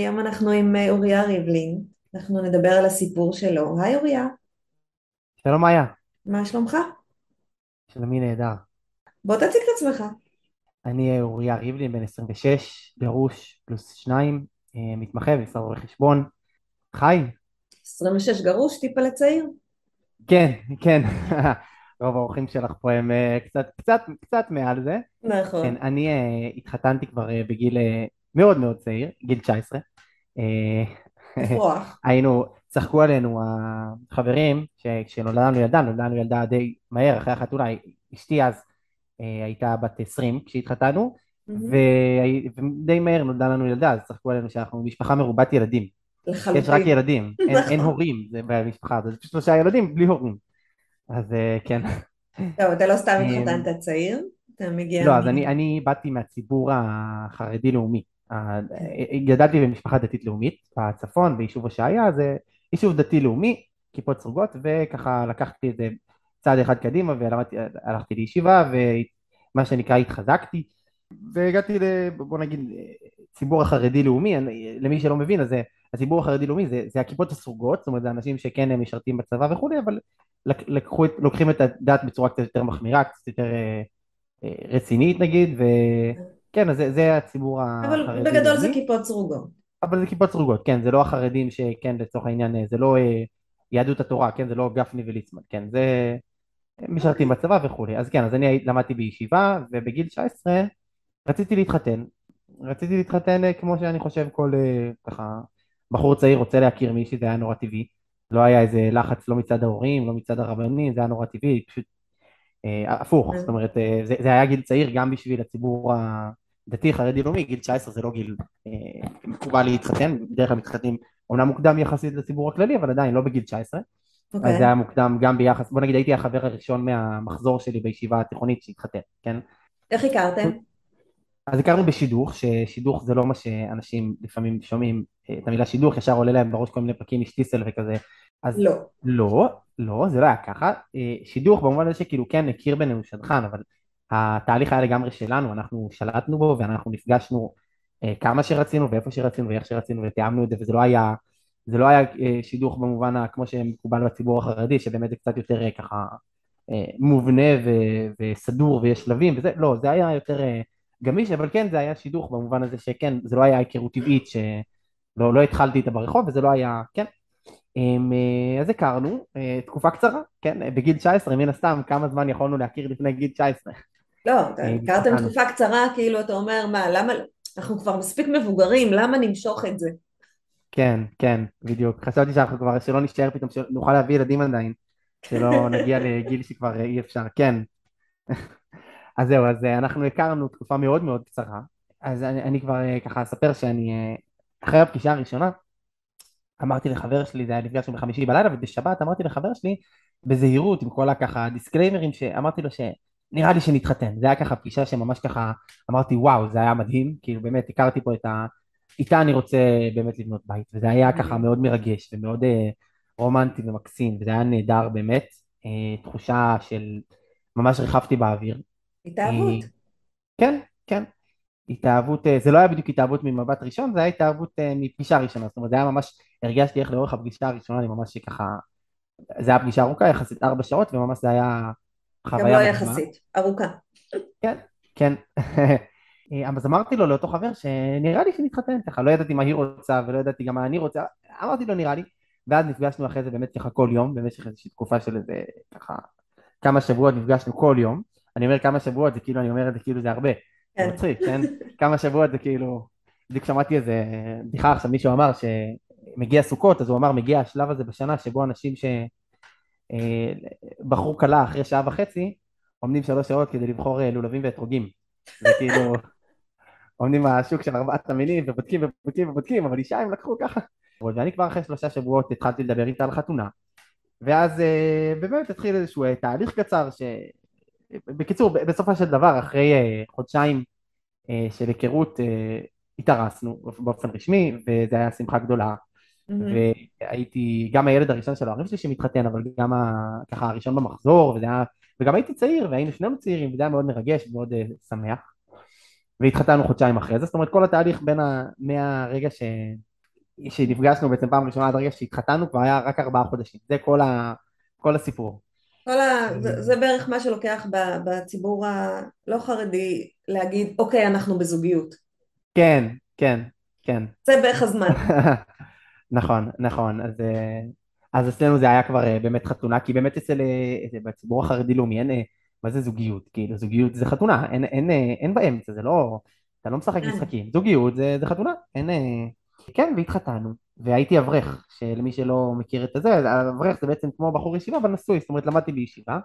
היום אנחנו עם אה, אוריה ריבלין. אנחנו נדבר על הסיפור שלו. היי אוריה, שלום מאיה, מה שלומך? שלומי נהדר. בוא תציג את עצמך. אני אוריה ריבלין, בן 26, גרוש פלוס שניים, אה, מתמחה במשרד רואי חשבון, חי. 26 גרוש, טיפה לצעיר? כן, כן, רוב האורחים שלך פה הם אה, קצת, קצת, קצת מעל זה. נכון. כן, אני אה, התחתנתי כבר אה, בגיל אה, מאוד מאוד צעיר, גיל 19. אה. היינו, צחקו עלינו החברים, שכשנולדה לנו ילדה, נולדה לנו ילדה די מהר, אחרי החתונה, אשתי אז אה, הייתה בת 20 כשהתחתנו. ודי מהר נולדה לנו ילדה, אז צחקו עלינו שאנחנו משפחה מרובת ילדים. יש רק לחלוטין. ילדים, אין, אין. הורים במשפחה הזאת, זה פשוט שלושה ילדים בלי הורים. אז אה, כן. טוב, אתה לא סתם התחתנת צעיר, אתה מגיע לא. אז אני, אני באתי מהציבור החרדי-לאומי. ה- גדלתי במשפחה דתית-לאומית בצפון, ביישוב הושעיה, זה יישוב דתי-לאומי, כיפות סרוגות, וככה לקחתי את זה צעד אחד קדימה, והלכתי לישיבה, ומה שנקרא התחזקתי, והגעתי ל... בוא נגיד, ציבור החרדי-לאומי, אני- למי שלא מבין, אז הציבור החרדי-לאומי זה, זה הכיפות הסרוגות, זאת אומרת, זה אנשים שכן הם משרתים בצבא וכולי, אבל לק- לקחו, לוקחים את הדת בצורה קצת יותר מחמירה, קצת יותר אה, אה, רצינית נגיד, וכן, אז זה, זה הציבור אבל בגדול זה כיפות סרוגות. אבל זה כיפות סרוגות, כן, זה לא החרדים שכן, לצורך העניין, אה, זה לא אה, יהדות התורה, כן, זה לא גפני וליצמן, כן, זה משרתים אוקיי. בצבא וכולי. אז כן, אז אני למדתי בישיבה, ובגיל 19 רציתי להתחתן. רציתי להתחתן אה, כמו שאני חושב כל אה, ככה בחור צעיר רוצה להכיר מישהי, זה היה נורא טבעי. לא היה איזה לחץ לא מצד ההורים, לא מצד הרבנים, זה היה נורא טבעי, פשוט אה, הפוך, זאת אומרת, אה, זה, זה היה גיל צעיר גם בשביל הציבור הדתי, חרדי לאומי, גיל 19 זה לא גיל אה, מקובל להתחתן, בדרך כלל מתחתנים אומנם מוקדם יחסית לציבור הכללי, אבל עדיין לא בגיל 19, אז אוקיי. זה היה מוקדם גם ביחס, בוא נגיד הייתי החבר הראשון מהמחזור שלי בישיבה התיכונית שהתחתן, כן? איך הכרתם? אז הכרנו בשידוך, ששידוך זה לא מה שאנשים לפעמים שומעים אה, את המילה שידוך, ישר עולה להם בראש כל מיני פרקים משטיסל וכזה, אז לא. לא, לא, זה לא היה ככה. אה, שידוך במובן הזה שכאילו כן הכיר בינינו שדכן, אבל התהליך היה לגמרי שלנו, אנחנו שלטנו בו ואנחנו נפגשנו אה, כמה שרצינו ואיפה שרצינו ואיך שרצינו ותיאמנו את זה, וזה לא היה, זה לא היה אה, שידוך במובן כמו שמקובל בציבור החרדי, שבאמת זה קצת יותר אה, ככה מובנה ו- וסדור ויש שלבים וזה, לא, זה היה יותר גמיש, אבל כן זה היה שידוך במובן הזה שכן, זה לא היה היכרות טבעית שלא לא התחלתי איתה ברחוב וזה לא היה, כן, אמ, אז הכרנו, תקופה קצרה, כן, בגיל 19, מן הסתם, כמה זמן יכולנו להכיר לפני גיל 19? לא, הכרתם. תקופה קצרה, כאילו אתה אומר, מה, למה, אנחנו כבר מספיק מבוגרים, למה נמשוך את זה? כן, כן, בדיוק. חשבתי שאנחנו כבר, שלא נשאר פתאום, שנוכל להביא ילדים עדיין, שלא נגיע לגיל שכבר אה, אי אפשר, כן. אז זהו, אז אה, אנחנו הכרנו תקופה מאוד מאוד קצרה, אז אני, אני כבר אה, ככה אספר שאני, אחרי הפגישה הראשונה, אמרתי לחבר שלי, זה היה נפגשנו בחמישי בלילה, ובשבת אמרתי לחבר שלי, בזהירות, עם כל הככה דיסקליימרים, שאמרתי לו שנראה לי שנתחתן. זה היה ככה פגישה שממש ככה, אמרתי וואו, זה היה מדהים, כאילו באמת הכרתי פה את ה... איתה אני רוצה באמת לבנות בית, וזה היה ככה מאוד מרגש ומאוד אה, רומנטי ומקסים, וזה היה נהדר באמת, אה, תחושה של ממש ריחפתי באוויר. התאהבות. אה, כן, כן. התאהבות, אה, זה לא היה בדיוק התאהבות ממבט ראשון, זה היה התאהבות אה, מפגישה ראשונה, זאת אומרת זה היה ממש, הרגשתי איך לאורך הפגישה הראשונה אני ממש ככה, זה היה פגישה ארוכה יחסית ארבע שעות וממש זה היה גם לא יחסית, ארוכה. כן, כן, אה, אז אמרתי לו לאותו חבר שנראה לי שנתחתן ככה, לא ידעתי מה היא רוצה ולא ידעתי גם מה אני רוצה, אמרתי לו נראה לי, ואז נפגשנו אחרי זה באמת ככה כל יום, במשך איזושהי תקופה של איזה ככה כמה שבועות נפגשנו כל יום, אני אומר כמה שבועות זה כאילו אני אומר את זה כאילו זה הרבה, זה כן. מצחיק, כן? כמה שבועות זה כאילו, בדיוק שמעתי איזה בדיחה עכשיו, מישהו אמר שמגיע סוכות, אז הוא אמר מגיע השלב הזה בשנה שבו אנשים שבחרו כלה אחרי שעה וחצי, עומדים שלוש שעות כדי לבחור אה, לולבים ואתרוגים. זה כאילו, עומדים בשוק של ארבעת המינים ובודקים ובודקים ובודקים, אבל אישה הם לקחו ככה. ואני כבר אחרי שלושה שבועות התחלתי לדבר איתה על חתונה. ואז אה, באמת התחיל איזשהו אה, תהליך קצר ש... בקיצור, בסופו של דבר, אחרי חודשיים של היכרות, התארסנו באופן רשמי, וזו הייתה שמחה גדולה. והייתי גם הילד הראשון של ההורים שלי שמתחתן, אבל גם ה... ככה הראשון במחזור, וזה היה... וגם הייתי צעיר, והיינו שנינו צעירים, וזה היה מאוד מרגש ומאוד שמח. והתחתנו חודשיים אחרי זה, זאת אומרת כל התהליך בין ה... מהרגע ש... שנפגשנו בעצם פעם ראשונה עד הרגע שהתחתנו כבר היה רק ארבעה חודשים, זה כל, ה... כל הסיפור. כל ה... זה, זה בערך מה שלוקח בציבור הלא חרדי להגיד אוקיי אנחנו בזוגיות. כן, כן, כן. זה בערך הזמן. נכון, נכון, אז, אה, אז אצלנו זה היה כבר אה, באמת חתונה, כי באמת אצל, אה, בציבור החרדי-לאומי אין, מה זה זוגיות? כאילו זוגיות זה חתונה, אין, אין, אין, באמצע, זה לא, אתה לא משחק כן. משחקים, זוגיות זה, זה חתונה, אין, כן, והתחתנו, והייתי אברך, שלמי שלא מכיר את זה, אברך זה בעצם כמו בחור ישיבה, אבל נשוי, זאת אומרת למדתי בישיבה,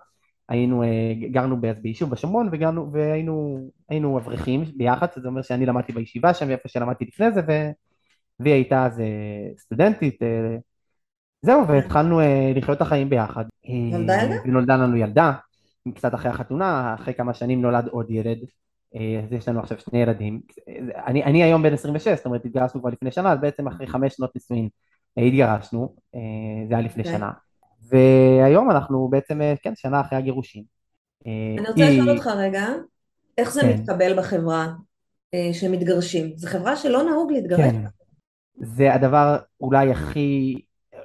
היינו, גרנו ביישוב בשומרון והיינו היינו אברכים ביחד, זה אומר שאני למדתי בישיבה שם, איפה שלמדתי לפני זה, ו... והיא הייתה אז סטודנטית, אה, זהו, והתחלנו אה, לחיות את החיים ביחד. נולדה ילדה? ונולדה לנו ילדה, קצת אחרי החתונה, אחרי כמה שנים נולד עוד ילד. אה, אז יש לנו עכשיו שני ילדים. אני, אני היום בן 26, זאת אומרת התגרשנו כבר לפני שנה, אז בעצם אחרי חמש שנות נישואין התגרשנו, זה היה לפני okay. כן. שנה. והיום אנחנו בעצם, כן, שנה אחרי הגירושים. אני רוצה לשאול אותך רגע, איך זה כן. מתקבל בחברה שמתגרשים? זו חברה שלא נהוג להתגרש. כן. זה הדבר אולי הכי,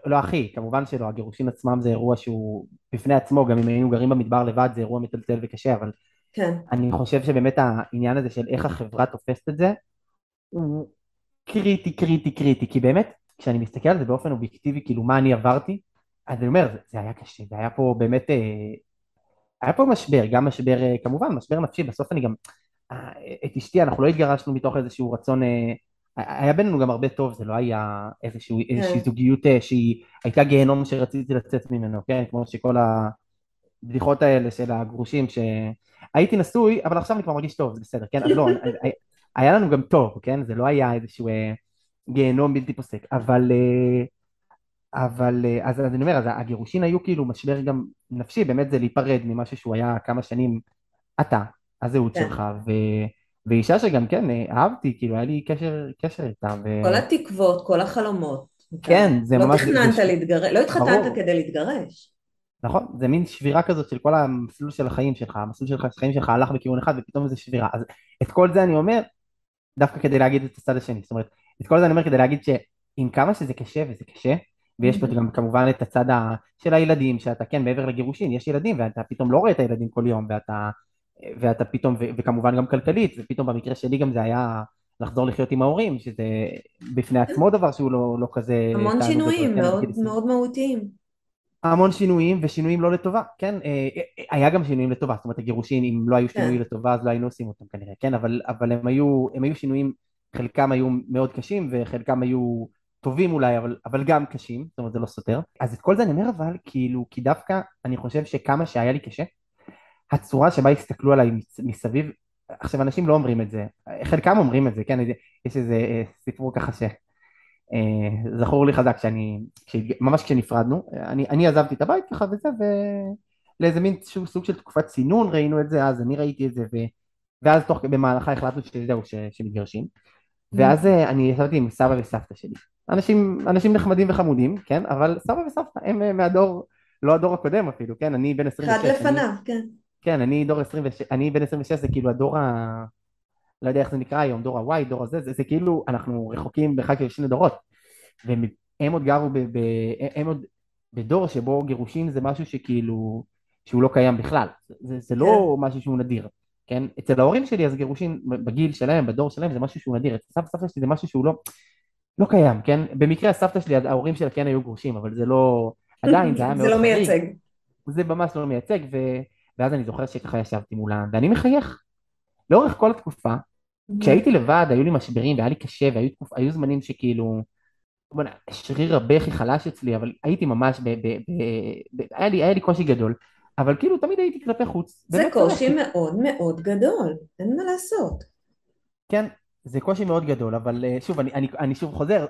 לא הכי, כמובן שלא, הגירושים עצמם זה אירוע שהוא בפני עצמו, גם אם היינו גרים במדבר לבד זה אירוע מטלטל וקשה, אבל כן. אני חושב שבאמת העניין הזה של איך החברה תופסת את זה, הוא קריטי, קריטי, קריטי, כי באמת, כשאני מסתכל על זה באופן אובייקטיבי, כאילו מה אני עברתי, אז אני אומר, זה, זה היה קשה, זה היה פה באמת, אה, היה פה משבר, גם משבר, אה, כמובן, משבר נפשי, בסוף אני גם, אה, את אשתי, אנחנו לא התגרשנו מתוך איזשהו רצון היה בינינו גם הרבה טוב, זה לא היה איזשהו, כן. איזושהי זוגיות אה, שהיא הייתה גיהנום שרציתי לצאת ממנו, כן? כמו שכל הבדיחות האלה של הגרושים, שהייתי נשוי, אבל עכשיו אני כבר מרגיש טוב, זה בסדר, כן? אז לא, היה לנו גם טוב, כן? זה לא היה איזשהו אה, גיהנום בלתי פוסק, אבל... אה, אבל אז אני אומר, אז הגירושין היו כאילו משבר גם נפשי, באמת זה להיפרד ממשהו שהוא היה כמה שנים אתה, הזהות כן. שלך, ו... ואישה שגם כן אה, אהבתי, כאילו היה לי קשר, קשר איתה. ו... כל התקוות, כל החלומות. כן, זה לא ממש... לא תכננת להתגרש, לא התחתנת כדי להתגרש. נכון, זה מין שבירה כזאת של כל המסלול של החיים שלך, המסלול של החיים שלך הלך בכיוון אחד ופתאום זה שבירה. אז את כל זה אני אומר דווקא כדי להגיד את הצד השני, זאת אומרת, את כל זה אני אומר כדי להגיד שעם כמה שזה קשה וזה קשה, ויש פה גם כמובן את הצד. של הילדים, שאתה כן מעבר לגירושין, יש ילדים ואתה פתאום לא רואה את הילדים כל יום ואתה ואתה פתאום, ו- וכמובן גם כלכלית, ופתאום במקרה שלי גם זה היה לחזור לחיות עם ההורים, שזה בפני עצמו דבר שהוא לא, לא כזה... המון שינויים, מאוד, מאוד מהותיים. המון שינויים, ושינויים לא לטובה, כן? אה, אה, היה גם שינויים לטובה, זאת אומרת הגירושין, אם לא היו כן. שינויים לטובה אז לא היינו עושים אותם כנראה, כן? אבל, אבל הם, היו, הם היו שינויים, חלקם היו מאוד קשים וחלקם היו טובים אולי, אבל, אבל גם קשים, זאת אומרת זה לא סותר. אז את כל זה אני אומר אבל, כאילו, כי דווקא אני חושב שכמה שהיה לי קשה, הצורה שבה הסתכלו עליי מסביב, עכשיו אנשים לא אומרים את זה, חלקם אומרים את זה, כן, יש איזה אה, סיפור ככה שזכור אה, לי חזק שאני, ממש כשנפרדנו, אני, אני עזבתי את הבית ככה וזה, ולאיזה מין סוג של תקופת צינון ראינו את זה, אז אני ראיתי את זה, ו, ואז תוך במהלכה החלטנו שזהו, שמתגרשים, ואז אה, אני ישבתי עם סבא וסבתא שלי, אנשים, אנשים נחמדים וחמודים, כן, אבל סבא וסבתא הם מהדור, לא הדור הקודם אפילו, כן, אני בן 26. אחד לפניו, אני, כן. כן, אני דור 26, אני בן 26 זה כאילו הדור ה... לא יודע איך זה נקרא היום, דור ה-Y, דור הזה, זה, זה כאילו, אנחנו רחוקים בחג של שני דורות. והם עוד גרו, ב, ב, הם עוד בדור שבו גירושים זה משהו שכאילו, שהוא לא קיים בכלל. זה, זה לא כן. משהו שהוא נדיר, כן? אצל ההורים שלי אז גירושים בגיל שלהם, בדור שלהם, זה משהו שהוא נדיר. אצל סבתא סבתא שלי זה משהו שהוא לא, לא קיים, כן? במקרה הסבתא שלי, ההורים שלה כן היו גרושים, אבל זה לא, עדיין זה היה מאוד זה לא מייצג. זה ממש לא מייצג, ו... ואז אני זוכר שככה ישבתי מולם, ואני מחייך. לאורך כל התקופה, כשהייתי לבד, היו לי משברים והיה לי קשה, והיו זמנים שכאילו, שריר הבכי חלש אצלי, אבל הייתי ממש, ב, ב, ב, ב, היה, לי, היה לי קושי גדול, אבל כאילו תמיד הייתי כלפי חוץ. זה קושי מאוד מאוד גדול, אין מה לעשות. כן, זה קושי מאוד גדול, אבל אה, שוב, אני, אני, אני שוב חוזר,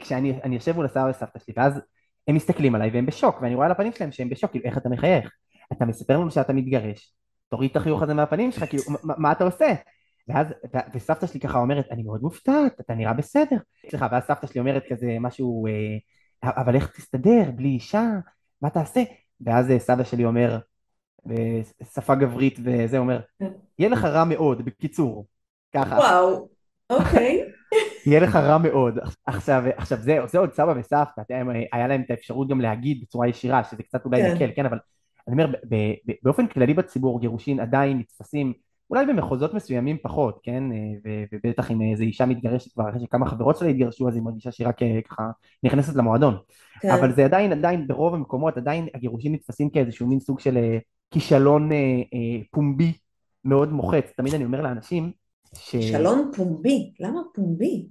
כשאני יושב מול הסבא וסבתא שלי, ואז הם מסתכלים עליי והם בשוק, ואני רואה על הפנים שלהם שהם בשוק, כאילו, איך אתה מחייך? אתה מספר לנו שאתה מתגרש, תוריד את החיוך הזה מהפנים שלך, כאילו, מה, מה אתה עושה? ואז, וסבתא שלי ככה אומרת, אני מאוד מופתעת, אתה נראה בסדר. סליחה, ואז סבתא שלי אומרת כזה משהו, אה, אבל איך תסתדר, בלי אישה, מה תעשה? ואז אה, סבא שלי אומר, בשפה גברית וזה אומר, יהיה לך רע מאוד, בקיצור, ככה. וואו, אוקיי. יהיה לך רע מאוד. עכשיו, עכשיו זה, זה עוד סבא וסבתא, היה להם את האפשרות גם להגיד בצורה ישירה, שזה קצת אולי כן. נקל, כן, אבל אני אומר, באופן כללי בציבור גירושין עדיין נתפסים, אולי במחוזות מסוימים פחות, כן, ובטח אם איזו אישה מתגרשת כבר אחרי שכמה חברות שלה התגרשו, אז היא מרגישה שהיא רק אה, ככה נכנסת למועדון. כן. אבל זה עדיין, עדיין ברוב המקומות, עדיין הגירושין נתפסים כאיזשהו מין סוג של אה, כישלון אה, אה, פומבי מאוד מוחץ. תמיד אני אומר לאנשים ש... כישלון פומבי? למה פומבי?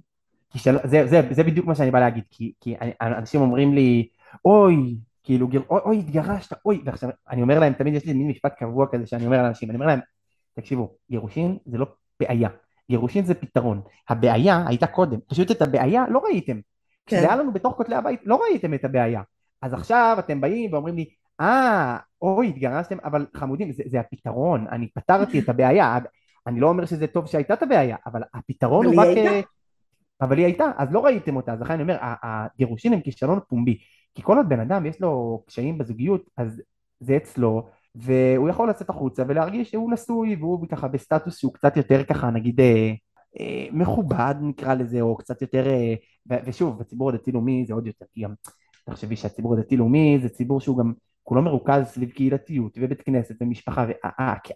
כישל... זה, זה, זה בדיוק מה שאני בא להגיד, כי, כי אנשים אומרים לי, אוי, כאילו, גיר... אוי, אוי, התגרשת, אוי, ועכשיו, אני אומר להם, תמיד יש לי מין משפט קבוע כזה שאני אומר לאנשים, אני אומר להם, תקשיבו, גירושין זה לא בעיה, גירושין זה פתרון. הבעיה הייתה קודם, פשוט את הבעיה לא ראיתם. כן. כשזה היה לנו בתוך כותלי הבית, לא ראיתם את הבעיה. אז עכשיו אתם באים ואומרים לי, אה, אוי, התגרשתם, אבל חמודים, זה, זה הפתרון, אני פתרתי את הבעיה. אני לא אומר שזה טוב שהייתה את הבעיה, אבל הפתרון הוא רק... הייתה. אבל היא הייתה, אז לא ראיתם אותה, אז לכן אני אומר, הגירושין הם כישלון פומבי, כי כל עוד בן אדם יש לו קשיים בזוגיות, אז זה אצלו, והוא יכול לצאת החוצה ולהרגיש שהוא נשוי, והוא ככה בסטטוס שהוא קצת יותר ככה, נגיד, אה, אה, מכובד נקרא לזה, או קצת יותר, אה, ושוב, בציבור הדתי-לאומי זה עוד יותר, כי גם, תחשבי שהציבור הדתי-לאומי זה ציבור שהוא גם כולו מרוכז סביב קהילתיות ובית כנסת ומשפחה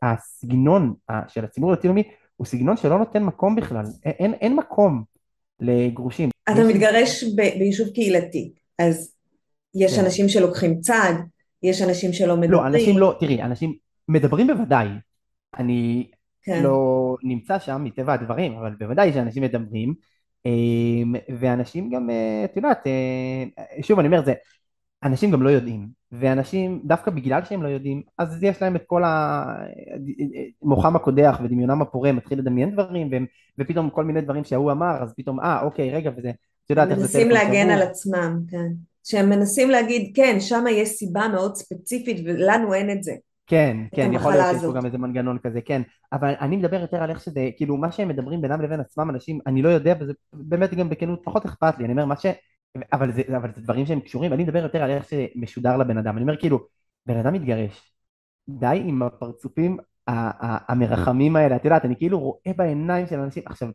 והסגנון של הציבור הדתי-לאומי הוא סגנון שלא נותן מקום בכלל, אין, אין מקום לגרושים. אתה מתגרש ביישוב קהילתי, אז יש כן. אנשים שלוקחים צעד, יש אנשים שלא מדברים. לא, אנשים לא, תראי, אנשים מדברים בוודאי. אני כן. לא נמצא שם מטבע הדברים, אבל בוודאי שאנשים מדברים, אמ, ואנשים גם, אה, את יודעת, אה, שוב אני אומר, זה, אנשים גם לא יודעים, ואנשים, דווקא בגלל שהם לא יודעים, אז יש להם את כל המוחם הקודח ודמיונם הפורה מתחיל לדמיין דברים, והם, ופתאום כל מיני דברים שההוא אמר, אז פתאום, אה, אוקיי, רגע, וזה, את יודעת איך זה... מנסים להגן על עצמם, כן. שהם מנסים להגיד, כן, שם יש סיבה מאוד ספציפית ולנו אין את זה. כן, כן, יכול להיות שיש פה גם איזה מנגנון כזה, כן, אבל אני מדבר יותר על איך שזה, כאילו מה שהם מדברים בינם לבין עצמם אנשים, אני לא יודע, וזה באמת גם בכנות פחות אכפת לי, אני אומר מה ש... אבל זה, אבל זה דברים שהם קשורים, ואני מדבר יותר על איך שמשודר לבן אדם, אני אומר כאילו, בן אדם מתגרש, די עם הפרצופים המרחמים האלה, את יודעת, אני כאילו רואה בעיניים של אנשים, עכשיו,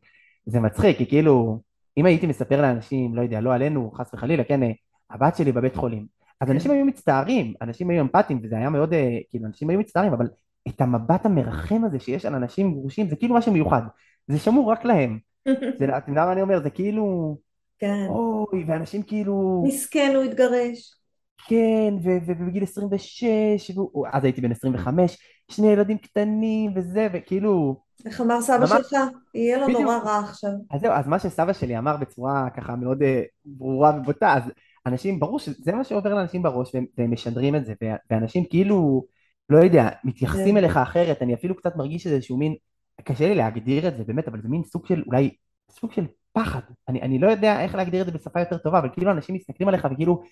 זה מצחיק, כי כאילו, אם הייתי מספר לאנשים, לא יודע, לא עלינו, חס וחלילה, כן, הבת שלי בבית חולים, אז אנשים היו מצטערים, אנשים היו אמפתיים, וזה היה מאוד, אה, כאילו, אנשים היו מצטערים, אבל את המבט המרחם הזה שיש על אנשים גרושים, זה כאילו משהו מיוחד, זה שמור רק להם. זה, אתם יודעים מה אני אומר? זה כאילו... כן. אוי, ואנשים כאילו... מסכן, הוא התגרש. כן, ובגיל 26, והוא, אז הייתי בן 25, שני ילדים קטנים וזה, וכאילו... איך אמר סבא ממש... שלך? יהיה לו בדיוק. נורא רע עכשיו. אז זהו, אז מה שסבא שלי אמר בצורה ככה מאוד uh, ברורה ובוטה, אז אנשים, ברור שזה מה שעובר לאנשים בראש, והם, והם משדרים את זה, ואנשים כאילו, לא יודע, מתייחסים כן. אליך אחרת, אני אפילו קצת מרגיש שזה איזשהו מין, קשה לי להגדיר את זה, באמת, אבל זה מין סוג של, אולי, סוג של פחד. אני, אני לא יודע איך להגדיר את זה בשפה יותר טובה, אבל כאילו אנשים מסתכלים עליך וכאילו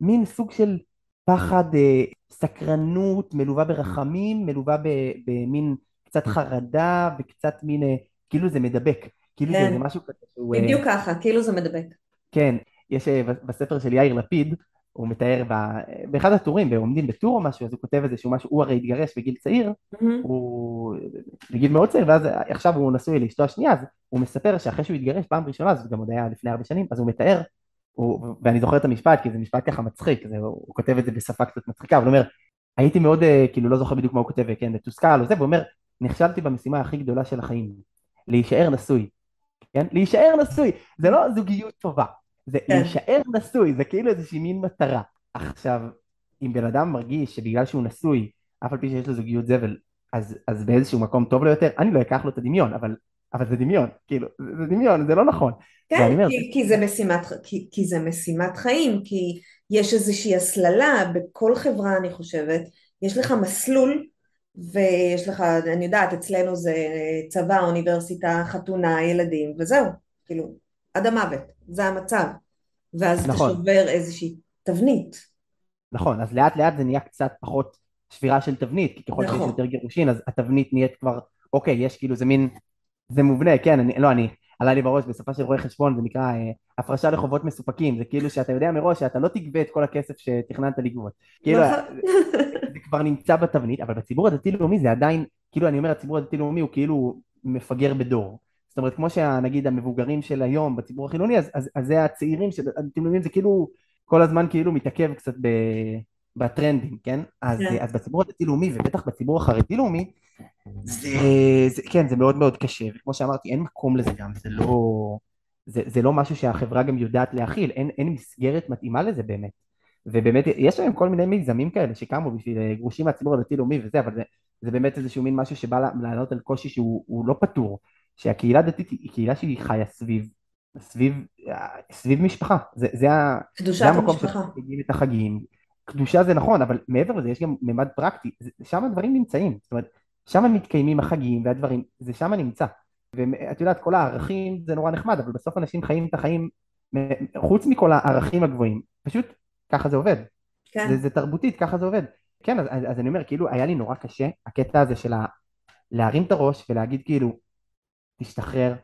מין סוג של פחד, אה, סקרנות, מלווה ברחמים, מלווה במין קצת חרדה וקצת מין, אה, כאילו זה מדבק. כאילו כן. זה, זה משהו כזה שהוא... אה, בדיוק ככה, כאילו זה מדבק. כן, יש אה, בספר של יאיר לפיד, הוא מתאר באחד הטורים, ועומדים בטור או משהו, אז הוא כותב איזה שהוא משהו, הוא הרי התגרש בגיל צעיר, mm-hmm. הוא בגיל מאוד צעיר, ואז עכשיו הוא נשוי לאשתו השנייה, אז הוא מספר שאחרי שהוא התגרש פעם ראשונה, זה גם עוד היה לפני הרבה שנים, אז הוא מתאר, הוא, ואני זוכר את המשפט, כי זה משפט ככה מצחיק, זה, הוא כותב את זה בשפה קצת מצחיקה, אבל הוא אומר, הייתי מאוד, אה, כאילו לא זוכר בדיוק מה הוא כותב, כן, מתוסכל או זה, והוא אומר, נכשלתי במשימה הכי גדולה של החיים, להישאר נשוי, כן? להישאר נשוי, זה לא זוגיות טובה, זה כן. להישאר נשוי, זה כאילו איזושהי מין מטרה. עכשיו, אם בן אדם מרגיש שבגלל שהוא נשוי, אף על פי שיש לו זוגיות זבל, אז, אז באיזשהו מקום טוב לו יותר, אני לא אקח לו את הדמיון, אבל, אבל זה דמיון, כאילו, זה, זה דמיון, זה לא נכון. כן, אומר, כי, כי, זה משימת, כי, כי זה משימת חיים, כי יש איזושהי הסללה בכל חברה, אני חושבת, יש לך מסלול ויש לך, אני יודעת, אצלנו זה צבא, אוניברסיטה, חתונה, ילדים, וזהו, כאילו, עד המוות, זה המצב. ואז אתה נכון, שובר איזושהי תבנית. נכון, אז לאט לאט זה נהיה קצת פחות שבירה של תבנית, כי ככל שיש נכון. יותר גירושין, אז התבנית נהיית כבר, אוקיי, יש כאילו, זה מין, זה מובנה, כן, אני, לא, אני, עלה לי בראש בשפה של רואי חשבון, זה נקרא אה, הפרשה לחובות מסופקים, זה כאילו שאתה יודע מראש שאתה לא תגבה את כל הכסף שתכננת לגבות. כאילו, נכון. זה כבר נמצא בתבנית, אבל בציבור הדתי-לאומי זה עדיין, כאילו אני אומר, הציבור הדתי-לאומי הוא כאילו מפגר בדור. זאת אומרת, כמו שנגיד המבוגרים של היום בציבור החילוני, אז, אז, אז זה הצעירים של הדתיים-לאומיים, זה כאילו כל הזמן כאילו מתעכב קצת ב, בטרנדים, כן? אז, כן. אז בציבור הדתי-לאומי, ובטח בציבור החרדי-לאומי, זה, זה, כן, זה מאוד מאוד קשה, וכמו שאמרתי, אין מקום לזה גם, זה לא, זה, זה לא משהו שהחברה גם יודעת להכיל, אין, אין מסגרת מתאימה לזה באמת. ובאמת יש היום כל מיני מיזמים כאלה שקמו בשביל אה, גרושים מהציבור הדתי-לאומי וזה, אבל זה, זה באמת איזשהו מין משהו שבא לענות על קושי שהוא לא פתור, שהקהילה הדתית היא קהילה שהיא חיה סביב, סביב, סביב משפחה, זה, זה, קדושת זה המקום. שמגיעים את החגים, קדושה זה נכון, אבל מעבר לזה יש גם ממד פרקטי, שם הדברים נמצאים, זאת אומרת, שם מתקיימים החגים והדברים, זה שם נמצא. ואת יודעת, כל הערכים זה נורא נחמד, אבל בסוף אנשים חיים את החיים חוץ מכל הערכים הגבוהים, פשוט ככה זה עובד. כן. זה, זה תרבותית, ככה זה עובד. כן, אז, אז, אז אני אומר, כאילו, היה לי נורא קשה, הקטע הזה של ה... להרים את הראש ולהגיד כאילו, תשתחרר,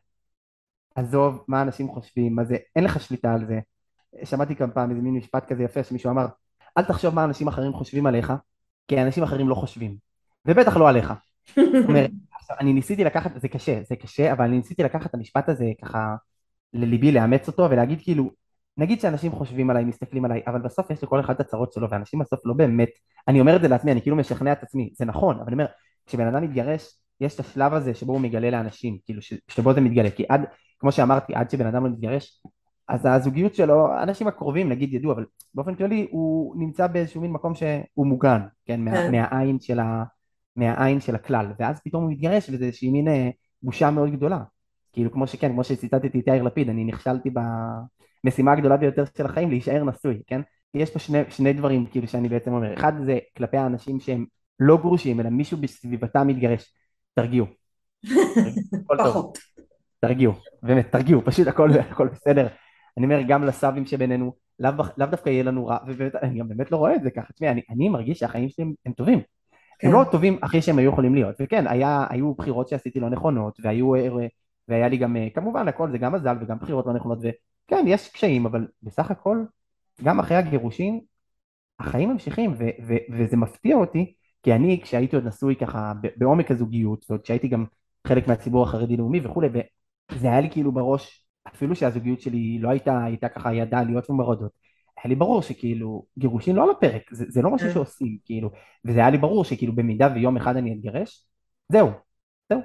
עזוב מה אנשים חושבים, מה זה, אין לך שליטה על זה. שמעתי כמה פעם איזה מין משפט כזה יפה שמישהו אמר, אל תחשוב מה אנשים אחרים חושבים עליך, כי אנשים אחרים לא חושבים, ובטח לא עליך. אומר, אני ניסיתי לקחת, זה קשה, זה קשה, אבל אני ניסיתי לקחת את המשפט הזה ככה לליבי, לאמץ אותו ולהגיד כאילו, נגיד שאנשים חושבים עליי, מסתכלים עליי, אבל בסוף יש לכל אחד את הצרות שלו, ואנשים בסוף לא באמת, אני אומר את זה לעצמי, אני כאילו משכנע את עצמי, זה נכון, אבל אני אומר, כשבן אדם מתגרש, יש את השלב הזה שבו הוא מגלה לאנשים, כאילו שבו זה מתגלה, כי עד, כמו שאמרתי, עד שבן אדם לא מתגרש, אז הזוגיות שלו, האנשים הקרובים נגיד ידעו, אבל באופן כללי הוא נמצא באיזשהו מין מקום שהוא מוגן, כן, מה, כן. מהעין של ה... מהעין של הכלל, ואז פתאום הוא מתגרש וזה איזושהי מין אה, בושה מאוד גדולה. כאילו כמו שכן, כמו שציטטתי את יאיר לפיד, אני נכשלתי במשימה הגדולה ביותר של החיים, להישאר נשוי, כן? יש פה שני, שני דברים כאילו שאני בעצם אומר, אחד זה כלפי האנשים שהם לא גרושים, אלא מישהו בסביבתם מתגרש, תרגיעו. פחות. תרגיעו, באמת, תרגיעו, פשוט הכל, הכל בסדר. אני אומר גם לסבים שבינינו, לאו לא דווקא יהיה לנו רע, ובאמת, אני גם באמת לא רואה את זה ככה. תשמעי, אני, אני מרגיש שהחיים שלי הם, טובים. כן. הם לא טובים הכי שהם היו יכולים להיות, וכן, היה, היו בחירות שעשיתי לא נכונות, והיו, והיה לי גם, כמובן, הכל זה גם מזל וגם בחירות לא נכונות, וכן, יש קשיים, אבל בסך הכל, גם אחרי הגירושים, החיים ממשיכים, ו- ו- וזה מפתיע אותי, כי אני, כשהייתי עוד נשוי ככה בעומק הזוגיות, ועוד כשהייתי גם חלק מהציבור החרדי-לאומי וכולי, וזה היה לי כאילו בראש, אפילו שהזוגיות שלי לא הייתה, הייתה ככה ידעה להיות ומרדות, היה לי ברור שכאילו גירושין לא על הפרק, זה, זה לא משהו כן. שעושים, כאילו, וזה היה לי ברור שכאילו במידה ויום אחד אני אתגרש, זהו, זהו.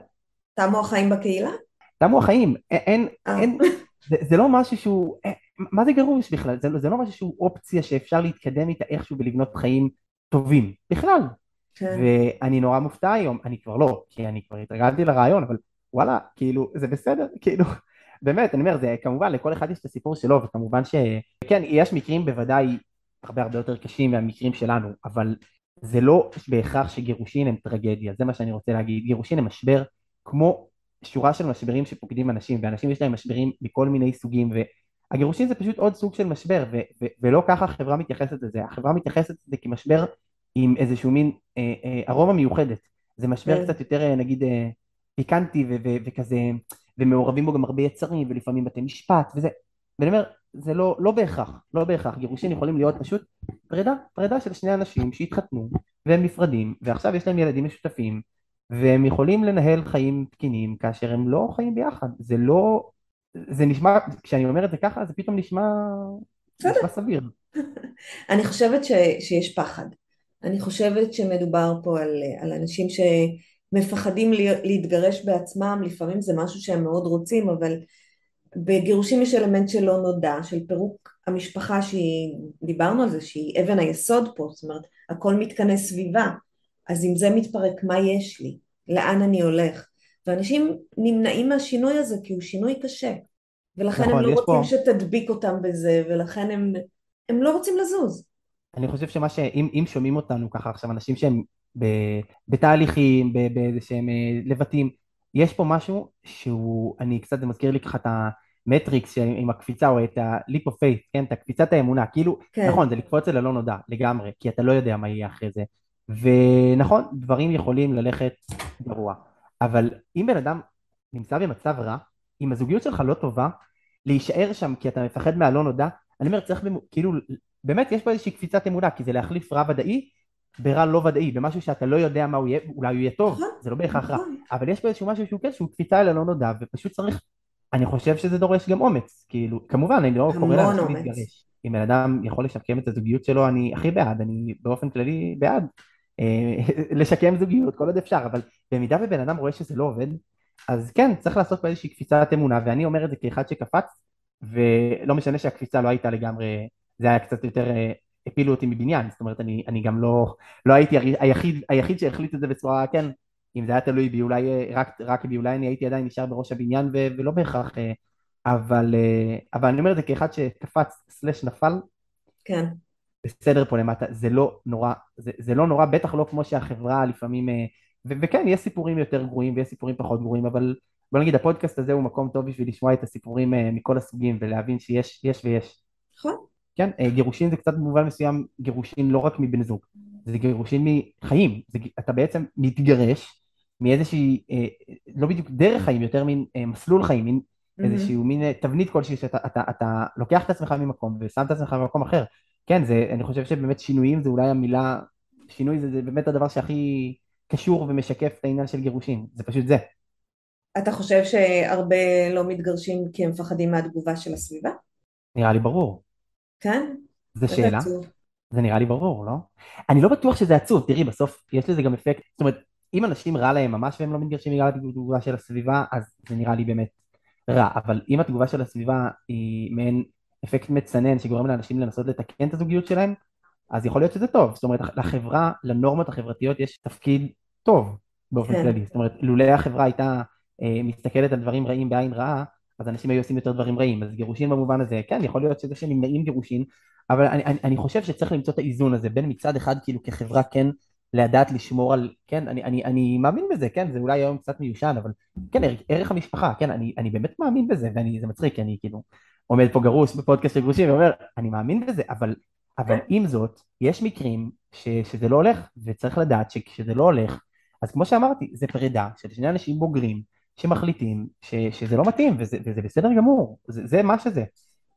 תמו החיים בקהילה? תמו החיים, אין, אה. אין, זה, זה לא משהו שהוא, אה, מה זה גירוש בכלל? זה, זה לא משהו שהוא אופציה שאפשר להתקדם איתה איכשהו ולבנות חיים טובים, בכלל. כן. ואני נורא מופתע היום, אני כבר לא, כי אני כבר התרגלתי לרעיון, אבל וואלה, כאילו, זה בסדר, כאילו, באמת, אני אומר, זה כמובן, לכל אחד יש את הסיפור שלו, וכמובן שכן, יש מקרים בוודאי הרבה הרבה יותר קשים מהמקרים שלנו, אבל זה לא בהכרח שגירושין הם טרגדיה, זה מה שאני רוצה להגיד, גירושין הם משבר כמו שורה של משברים שפוקדים אנשים, ואנשים יש להם משברים מכל מיני סוגים, והגירושין זה פשוט עוד סוג של משבר, ו- ו- ולא ככה החברה מתייחסת לזה, החברה מתייחסת לזה כמשבר עם איזשהו מין אה, אה, ארומה מיוחדת, זה משבר כן. קצת יותר אה, נגיד אה, פיקנטי ו- ו- וכזה ומעורבים בו גם הרבה יצרים ולפעמים בתי משפט וזה, ואני אומר, זה לא, לא בהכרח, לא בהכרח, גירושין יכולים להיות פשוט פרידה, פרידה של שני אנשים שהתחתנו והם נפרדים ועכשיו יש להם ילדים משותפים והם יכולים לנהל חיים תקינים כאשר הם לא חיים ביחד, זה לא, זה נשמע, כשאני אומר את זה ככה זה פתאום נשמע. נשמע סביר. אני חושבת ש, שיש פחד. אני חושבת שמדובר פה על, על אנשים שמפחדים להתגרש בעצמם, לפעמים זה משהו שהם מאוד רוצים, אבל בגירושים יש אלמנט שלא נודע, של פירוק המשפחה שהיא, דיברנו על זה, שהיא אבן היסוד פה, זאת אומרת, הכל מתכנס סביבה. אז אם זה מתפרק, מה יש לי? לאן אני הולך? ואנשים נמנעים מהשינוי הזה כי הוא שינוי קשה. ולכן נכון, הם לא רוצים פה- שתדביק אותם בזה, ולכן הם, הם לא רוצים לזוז. אני חושב שמה שאם אם שומעים אותנו ככה עכשיו אנשים שהם בתהליכים, באיזה שהם אה, לבטים. יש פה משהו שהוא, אני קצת, זה מזכיר לי ככה את המטריקס עם הקפיצה או את ה-leap of faith, כן, את הקפיצת האמונה, כאילו, כן. נכון, זה לקפוץ אל הלא נודע לגמרי, כי אתה לא יודע מה יהיה אחרי זה. ונכון, דברים יכולים ללכת גרוע, אבל אם בן אדם נמצא במצב רע, אם הזוגיות שלך לא טובה, להישאר שם כי אתה מפחד מהלא נודע, אני אומר, צריך כאילו, באמת יש פה איזושהי קפיצת אמונה, כי זה להחליף רע ודאי ברע לא ודאי, במשהו שאתה לא יודע מה הוא יהיה, אולי הוא יהיה טוב, נכון, זה לא בהכרח רע, נכון. אבל יש פה איזשהו משהו שהוא כן, שהוא קפיצה אל הלא נודע, ופשוט צריך, אני חושב שזה דורש גם אומץ, כאילו, כמובן, אני לא קורא לאנשים להתגרש, אם בן אדם יכול לשקם את הזוגיות שלו, אני הכי בעד, אני באופן כללי בעד אה, לשקם זוגיות כל עוד אפשר, אבל במידה ובן אדם רואה שזה לא עובד, אז כן, צריך לעשות פה איזושהי קפיצת אמונה, ואני אומר את זה כאחד שקפץ, ולא משנה שהקפיצה לא הייתה לגמרי, זה היה קצת יותר, אה, הפילו אותי מבניין, זאת אומרת, אני, אני גם לא, לא הייתי היחיד, היחיד שהחליט את זה בצורה, כן, אם זה היה תלוי בי, אולי אה, רק, רק בי, אולי אני הייתי עדיין נשאר בראש הבניין, ו, ולא בהכרח, אה, אבל, אבל אני אומר את זה כאחד שקפץ סלש נפל, כן. בסדר פה למטה, זה לא נורא, זה, זה לא נורא, בטח לא כמו שהחברה לפעמים, ו, וכן, יש סיפורים יותר גרועים ויש סיפורים פחות גרועים, אבל בוא נגיד הפודקאסט הזה הוא מקום טוב בשביל לשמוע את הסיפורים מכל הסוגים ולהבין שיש יש ויש. נכון. כן, uh, גירושין זה קצת במובן מסוים גירושין לא רק מבן זוג, זה גירושין מחיים, זה, אתה בעצם מתגרש מאיזושהי, uh, לא בדיוק דרך חיים, יותר מין uh, מסלול חיים, מין mm-hmm. איזשהו מין תבנית כלשהי שאתה אתה, אתה לוקח את עצמך ממקום ושם את עצמך במקום אחר. כן, זה, אני חושב שבאמת שינויים זה אולי המילה, שינוי זה, זה באמת הדבר שהכי קשור ומשקף את העניין של גירושין, זה פשוט זה. אתה חושב שהרבה לא מתגרשים כי הם מפחדים מהתגובה של הסביבה? נראה לי ברור. כן? זו שאלה. זה נראה לי ברור, לא? אני לא בטוח שזה עצוב, תראי, בסוף יש לזה גם אפקט, זאת אומרת, אם אנשים רע להם ממש והם לא מתגרשים בגלל התגובה של הסביבה, אז זה נראה לי באמת רע, אבל אם התגובה של הסביבה היא מעין אפקט מצנן שגורם לאנשים לנסות לתקן את הזוגיות שלהם, אז יכול להיות שזה טוב, זאת אומרת, לחברה, לנורמות החברתיות יש תפקיד טוב באופן כן. כללי, זאת אומרת, לולא החברה הייתה אה, מסתכלת על דברים רעים בעין רעה, אז אנשים היו עושים יותר דברים רעים. אז גירושין במובן הזה, כן, יכול להיות שזה שנמנעים גירושין, אבל אני, אני, אני חושב שצריך למצוא את האיזון הזה, בין מצד אחד כאילו כחברה כן לדעת לשמור על, כן, אני, אני, אני מאמין בזה, כן, זה אולי היום קצת מיושן, אבל כן, ערך, ערך המשפחה, כן, אני, אני באמת מאמין בזה, וזה מצחיק, כי אני כאילו עומד פה גרוש בפודקאסט של גרושים ואומר, אני מאמין בזה, אבל, אבל עם זאת, יש מקרים ש, שזה לא הולך, וצריך לדעת שכשזה לא הולך, אז כמו שאמרתי, זה פרידה של שני אנשים בוגרים, שמחליטים ש, שזה לא מתאים וזה, וזה בסדר גמור, זה, זה מה שזה.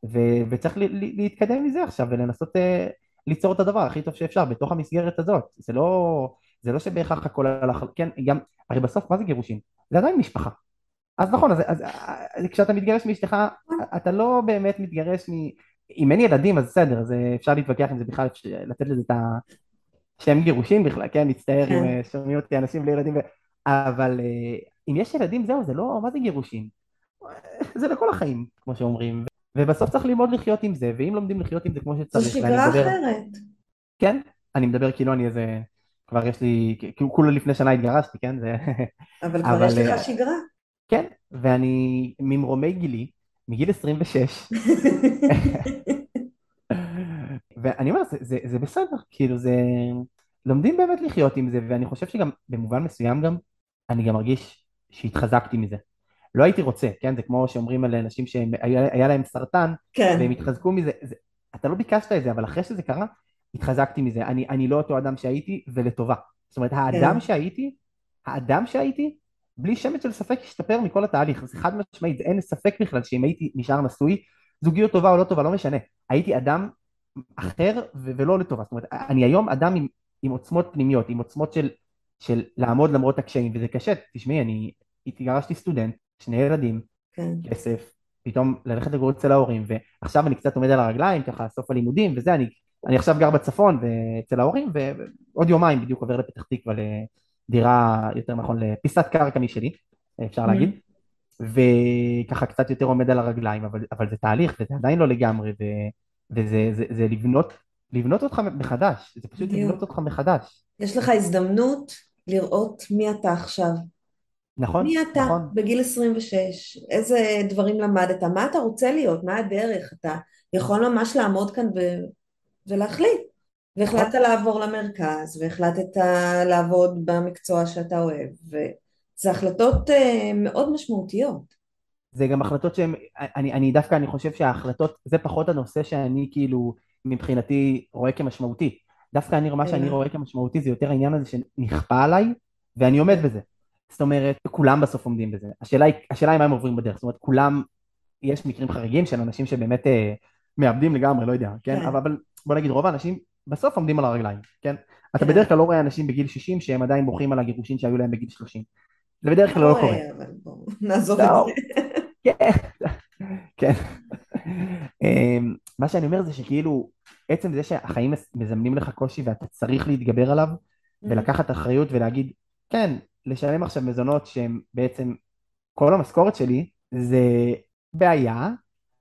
ו, וצריך ל, ל, להתקדם מזה עכשיו ולנסות uh, ליצור את הדבר הכי טוב שאפשר בתוך המסגרת הזאת. זה לא, זה לא שבהכרח הכל הלך, כן, גם, הרי בסוף מה זה גירושים? זה עדיין משפחה. אז נכון, אז, אז, אז כשאתה מתגרש מאשתך, אתה לא באמת מתגרש מ... אם אין ילדים אז בסדר, אז אפשר להתווכח עם זה בכלל, לתת לזה את השם גירושים בכלל, כן, מצטער אם כן. אה, שומעים אותי אנשים בלי ילדים, ו... אבל אה, אם יש ילדים זהו, זה לא, מה זה גירושים? זה לכל החיים, כמו שאומרים. ובסוף צריך ללמוד לחיות עם זה, ואם לומדים לחיות עם זה כמו שצריך, זו שגרה מדבר... אחרת. כן, אני מדבר כאילו אני איזה, כבר יש לי, כאילו כולה לפני שנה התגרשתי, כן? זה... אבל כבר אבל... יש לך שגרה. כן, ואני ממרומי גילי, מגיל 26, ואני אומר, זה, זה, זה בסדר, כאילו זה... לומדים באמת לחיות עם זה, ואני חושב שגם במובן מסוים גם, אני גם מרגיש שהתחזקתי מזה. לא הייתי רוצה, כן? זה כמו שאומרים על אנשים שהיה להם סרטן, כן. והם התחזקו מזה. זה, אתה לא ביקשת את זה, אבל אחרי שזה קרה, התחזקתי מזה. אני, אני לא אותו אדם שהייתי, ולטובה. זאת אומרת, האדם כן. שהייתי, האדם שהייתי, בלי שמץ של ספק השתפר מכל התהליך. זה חד משמעית, אין ספק בכלל שאם הייתי נשאר נשוי, זוגיות טובה או לא טובה, לא משנה. הייתי אדם אחר ו- ולא לטובה. זאת אומרת, אני היום אדם עם, עם עוצמות פנימיות, עם עוצמות של, של לעמוד למרות הקשיים, וזה קשה. תשמעי, אני התגרשתי סטודנט, שני ילדים, כן. כסף, פתאום ללכת לגור אצל ההורים, ועכשיו אני קצת עומד על הרגליים, ככה סוף הלימודים וזה, אני, אני עכשיו גר בצפון ואצל ההורים, ועוד יומיים בדיוק עובר לפתח תקווה לדירה, יותר נכון, לפיסת קרקע משלי, אפשר mm-hmm. להגיד, וככה קצת יותר עומד על הרגליים, אבל, אבל זה תהליך, וזה עדיין לא לגמרי, ו, וזה זה, זה לבנות, לבנות אותך מחדש, זה פשוט לבנות אותך מחדש. יש לך הזדמנות לראות מי אתה עכשיו. נכון, מי אתה נכון. בגיל 26, איזה דברים למדת, מה אתה רוצה להיות, מה הדרך, אתה יכול ממש לעמוד כאן ו... ולהחליט. והחלטת לעבור למרכז, והחלטת לעבוד במקצוע שאתה אוהב, וזה החלטות אה, מאוד משמעותיות. זה גם החלטות שהן, אני, אני דווקא, אני חושב שההחלטות, זה פחות הנושא שאני כאילו, מבחינתי, רואה כמשמעותי. דווקא אני, מה שאני רואה כמשמעותי זה יותר העניין הזה שנכפה עליי, ואני עומד בזה. זאת אומרת, כולם בסוף עומדים בזה. השאלה היא, השאלה היא מה הם עוברים בדרך. זאת אומרת, כולם, יש מקרים חריגים של אנשים שבאמת אה, מאבדים לגמרי, לא יודע, כן? כן. אבל, אבל בוא נגיד, רוב האנשים בסוף עומדים על הרגליים, כן? כן? אתה בדרך כלל לא רואה אנשים בגיל 60 שהם עדיין בוכים על הגירושין שהיו להם בגיל 30. זה בדרך כלל לא קורה. נעזוב את לא. זה. כן, כן. אמ, מה שאני אומר זה שכאילו, עצם זה שהחיים מזמנים לך קושי ואתה צריך להתגבר עליו, mm-hmm. ולקחת אחריות ולהגיד, כן, לשלם עכשיו מזונות שהם בעצם כל המשכורת שלי, זה בעיה,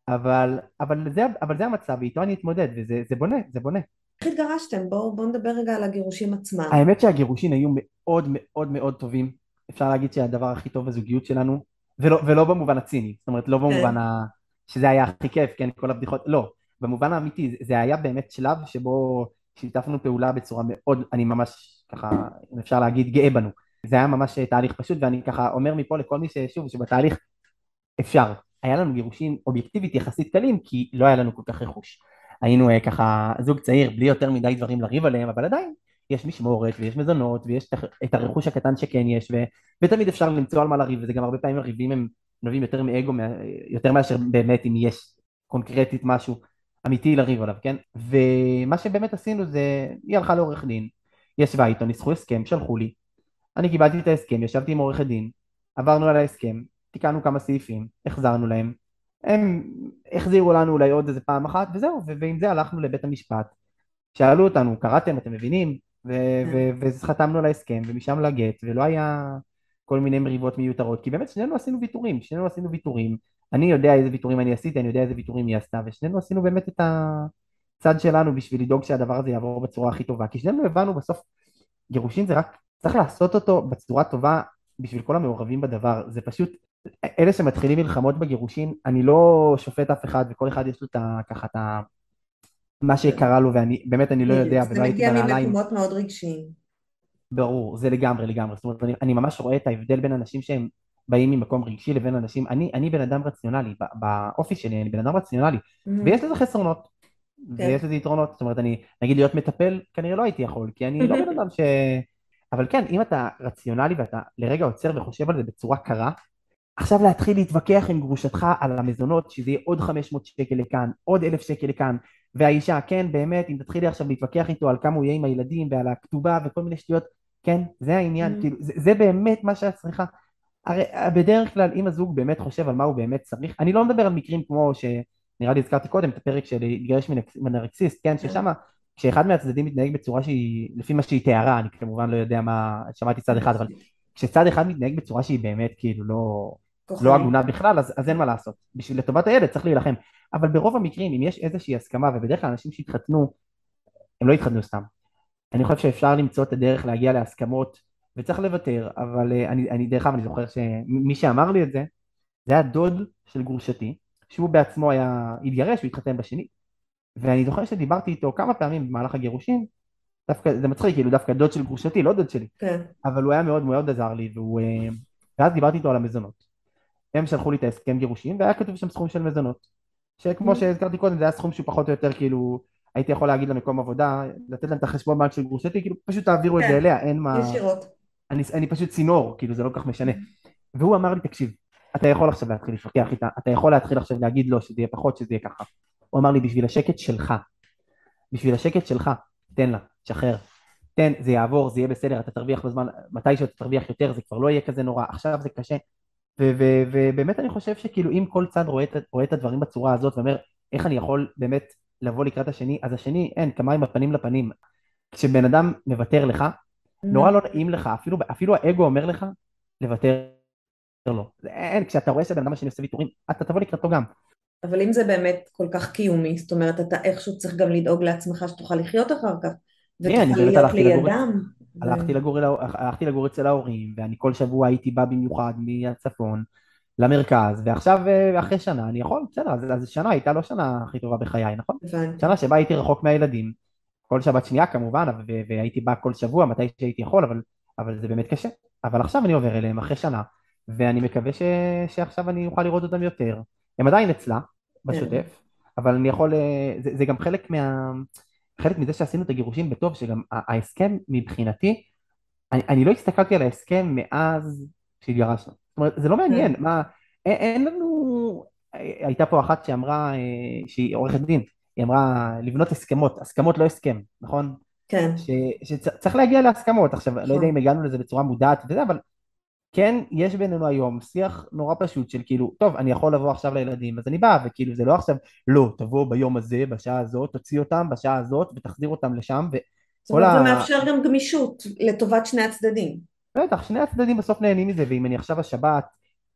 אבל, אבל, זה, אבל זה המצב, ואיתו אני אתמודד, וזה בונה, זה בונה. איך התגרשתם? בואו בוא נדבר רגע על הגירושים עצמם. האמת שהגירושים היו מאוד מאוד מאוד טובים. אפשר להגיד שהדבר הכי טוב בזוגיות שלנו, ולא, ולא במובן הציני, זאת אומרת לא במובן כן. ה... שזה היה הכי כיף, כן, כל הבדיחות, לא, במובן האמיתי, זה היה באמת שלב שבו שיתפנו פעולה בצורה מאוד, אני ממש ככה, אם אפשר להגיד, גאה בנו. זה היה ממש תהליך פשוט, ואני ככה אומר מפה לכל מי ששוב, שבתהליך אפשר. היה לנו גירושים אובייקטיבית יחסית קלים, כי לא היה לנו כל כך רכוש. היינו אה, ככה זוג צעיר, בלי יותר מדי דברים לריב עליהם, אבל עדיין יש משמורת ויש מזונות ויש את הרכוש הקטן שכן יש, ו, ותמיד אפשר למצוא על מה לריב, וזה גם הרבה פעמים הריבים הם נובעים יותר מאגו, יותר מאשר באמת אם יש קונקרטית משהו אמיתי לריב עליו, כן? ומה שבאמת עשינו זה, היא הלכה לעורך דין, ישבה איתו, ניסחו הסכם, שלחו לי, אני קיבלתי את ההסכם, ישבתי עם עורכת דין, עברנו על ההסכם, תיקנו כמה סעיפים, החזרנו להם, הם החזירו לנו אולי עוד איזה פעם אחת וזהו, ועם זה הלכנו לבית המשפט. שאלו אותנו, קראתם, אתם מבינים? וחתמנו על ההסכם, ומשם לגט, ולא היה כל מיני מריבות מיותרות, כי באמת שנינו עשינו ויתורים, שנינו עשינו ויתורים, אני יודע איזה ויתורים אני עשיתי, אני יודע איזה ויתורים היא עשתה, ושנינו עשינו באמת את הצד שלנו בשביל לדאוג שהדבר הזה יעבור בצורה הכי טובה, כי שנינו הבנו בסוף, גירושין זה רק, צריך לעשות אותו בצורה טובה בשביל כל המעורבים בדבר, זה פשוט, אלה שמתחילים מלחמות בגירושין, אני לא שופט אף אחד, וכל אחד יש לו את ה... ככה את ה... מה שקרה לו, ואני, באמת אני לא יודע, ולא הייתי בנעליים. זה מגיע ממקומות מאוד רגשיים. ברור, זה לגמרי, לגמרי. זאת אומרת, אני, אני ממש רואה את ההבדל בין אנשים שהם באים ממקום רגשי לבין אנשים, אני, אני בן אדם רציונלי, באופי שלי אני בן אדם רציונלי, mm-hmm. ויש לזה חסרונות, כן. ויש לזה יתרונות, זאת אומרת, אני, נגיד להיות מטפל, כנראה לא הייתי יכול, כי אני לא בן אדם ש... אבל כן, אם אתה רציונלי ואתה לרגע עוצר וחושב על זה בצורה קרה, עכשיו להתחיל להתווכח עם גרושתך על המזונות, שזה יהיה עוד 500 שקל לכאן, עוד 1,000 שקל לכאן, והאישה, כן, באמת, אם תתחילי עכשיו להתווכח איתו על כמה הוא יהיה עם הילדים ועל הכתובה וכל מיני שטויות, כן, זה העניין, mm-hmm. כאילו, זה, זה באמת מה שאת צריכה. הרי בדרך כלל, אם הזוג באמת חושב על מה הוא באמת צריך, אני לא מדבר על מקרים כמו שנראה לי הזכרתי קודם, את הפרק של להתגרש מנרקסיסט, כן, כן, ששם, כשאחד מהצדדים מתנהג בצורה שהיא, לפי מה שהיא תיארה, אני כמובן לא יודע מה, שמעתי צד אחד, אבל כשצד אחד מתנהג בצורה שהיא באמת כאילו לא, לא הגונה בכלל, אז, אז אין מה לעשות. בשביל לטובת הילד צריך להילחם. אבל ברוב המקרים, אם יש איזושהי הסכמה, ובדרך כלל אנשים שהתחתנו, הם לא התחתנו סתם. אני חושב שאפשר למצוא את הדרך להגיע להסכמות, וצריך לוותר, אבל אה, אני, אני דרך אגב, אני זוכר שמי שאמר לי את זה, זה היה דוד של גרושתי, שהוא בעצמו היה, התגרש, הוא התחתן בשני, ואני זוכר שדיברתי איתו כמה פעמים במהלך הגירושים, דווקא, זה מצחיק, כאילו דווקא דוד של גרושתי, לא דוד שלי, כן. אבל הוא היה מאוד מאוד עזר לי, והוא, אה, ואז דיברתי איתו על המזונות. הם שלחו לי את ההסכם גירושים, והיה כתוב שם סכום של מזונות. שכמו mm. שהזכרתי קודם, זה היה סכום שהוא פחות או יותר כאילו, הייתי יכול להגיד למקום עבודה, לתת להם את החשבון בנק של גרושתי, כאילו פשוט תעבירו את זה כן, אליה, אין מה... ישירות. אני, אני פשוט צינור, כאילו זה לא כל כך משנה. והוא אמר לי, תקשיב, אתה יכול עכשיו להתחיל להתווכח איתה, אתה יכול להתחיל עכשיו להגיד לו שזה יהיה פחות, שזה יהיה ככה. הוא אמר לי, בשביל השקט שלך, בשביל השקט שלך, תן לה, תשחרר. תן, זה יעבור, זה יהיה בסדר, אתה תרוויח בזמן, מתי שאתה תרוויח יותר, זה כבר לא יהיה כזה נורא, עכשיו זה קשה. ובאמת אני חושב שכאילו אם כל צד רואה, רואה את הדברים בצורה הזאת ואומר איך אני יכול באמת לבוא לקראת השני, אז השני אין, כמה עם הפנים לפנים. כשבן אדם מוותר לך, נורא לא נעים לך, אפילו, אפילו האגו אומר לך לוותר לו. אין, כשאתה רואה שבן אדם השני עושה ויתורים, אתה תבוא לקראתו גם. אבל אם זה באמת כל כך קיומי, זאת אומרת אתה איכשהו צריך גם לדאוג לעצמך שתוכל לחיות אחר כך, ותוכל להיות לידם. הלכתי לגור, הלכתי לגור אצל ההורים, ואני כל שבוע הייתי בא במיוחד מהצפון למרכז, ועכשיו אה, אחרי שנה אני יכול, בסדר, אז, אז שנה הייתה לא שנה הכי טובה בחיי, נכון? הבנתי. שנה שבה הייתי רחוק מהילדים, כל שבת שנייה כמובן, והייתי בא כל שבוע מתי שהייתי יכול, אבל, אבל זה באמת קשה. אבל עכשיו אני עובר אליהם אחרי שנה, ואני מקווה ש, שעכשיו אני אוכל לראות אותם יותר. הם עדיין אצלה, בשוטף, כן. אבל אני יכול, אה, זה, זה גם חלק מה... חלק מזה שעשינו את הגירושים בטוב, שגם ההסכם מבחינתי, אני, אני לא הסתכלתי על ההסכם מאז שהתגרשנו. זאת אומרת, זה לא מעניין, כן. מה, אין, אין לנו, הייתה פה אחת שאמרה, אה, שהיא עורכת דין, היא אמרה לבנות הסכמות, הסכמות לא הסכם, נכון? כן. ש, שצריך להגיע להסכמות, עכשיו, לא יודע אם הגענו לזה בצורה מודעת וזה, אבל כן, יש בינינו היום שיח נורא פשוט של כאילו, טוב, אני יכול לבוא עכשיו לילדים, אז אני בא, וכאילו זה לא עכשיו, לא, תבוא ביום הזה, בשעה הזאת, תוציא אותם בשעה הזאת ותחזיר אותם לשם, זאת אומרת, זה מאפשר גם גמישות לטובת שני הצדדים. בטח, שני הצדדים בסוף נהנים מזה, ואם אני עכשיו השבת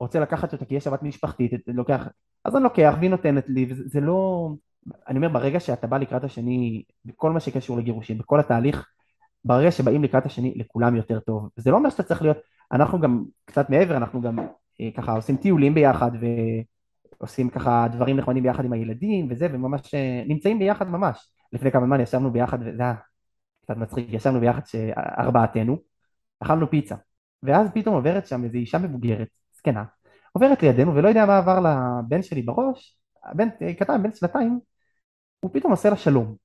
רוצה לקחת אותה כי יש שבת משפחתית, לוקח, אז אני לוקח והיא נותנת לי, וזה לא... אני אומר, ברגע שאתה בא לקראת השני, בכל מה שקשור לגירושים, בכל התהליך, ברגע שבאים לקראת השני, לכולם יותר טוב. זה לא אומר שאתה צריך להיות, אנחנו גם קצת מעבר, אנחנו גם אה, ככה עושים טיולים ביחד, ועושים ככה דברים נחמדים ביחד עם הילדים וזה, וממש אה, נמצאים ביחד ממש. לפני כמה זמן ישבנו ביחד, וזה היה קצת מצחיק, ישבנו ביחד ארבעתנו, אכלנו פיצה, ואז פתאום עוברת שם איזו אישה מבוגרת, זקנה, עוברת לידינו ולא יודע מה עבר לבן שלי בראש, הבן קטן, בן שנתיים, הוא פתאום עושה לה שלום.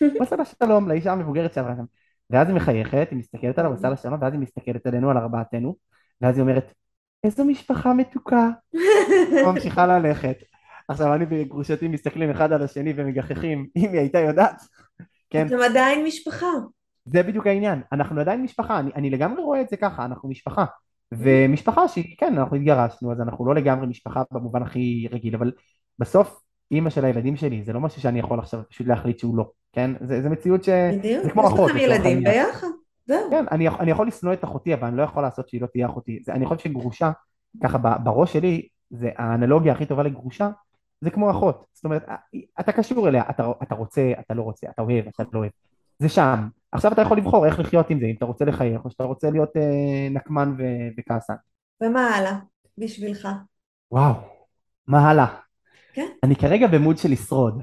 הוא עושה לה שלום לאישה המבוגרת שעברה שם. ואז היא מחייכת, היא מסתכלת עליו, עושה לה שלום, ואז היא מסתכלת עלינו, על ארבעתנו, ואז היא אומרת, איזו משפחה מתוקה. ממשיכה ללכת. עכשיו אני וגרושתי מסתכלים אחד על השני ומגחכים, אם היא הייתה יודעת. כן. אתם עדיין משפחה. זה בדיוק העניין, אנחנו עדיין משפחה, אני, אני לגמרי רואה את זה ככה, אנחנו משפחה. ומשפחה שהיא, כן, אנחנו התגרשנו, אז אנחנו לא לגמרי משפחה במובן הכי רגיל, אבל בסוף אימא של הילדים שלי, זה לא משהו שאני יכול עכשיו פשוט להחליט שהוא לא, כן? זה, זה מציאות ש... בדיוק, זה כמו אחות. יש לכם ילדים ביחד, זהו. כן, אני, אני יכול לשנוא את אחותי, אבל אני לא יכול לעשות שהיא לא תהיה אחותי. זה, אני חושב שגרושה, ככה בראש שלי, זה האנלוגיה הכי טובה לגרושה, זה כמו אחות. זאת אומרת, אתה קשור אליה, אתה, אתה רוצה, אתה לא רוצה, אתה אוהב, אתה לא אוהב. זה שם. עכשיו אתה יכול לבחור איך לחיות עם זה, אם אתה רוצה לחייך, או שאתה רוצה להיות אה, נקמן ו- וכעסן. ומה הלאה בשבילך? וואו, מה הלאה? כן. אני כרגע במוד של לשרוד.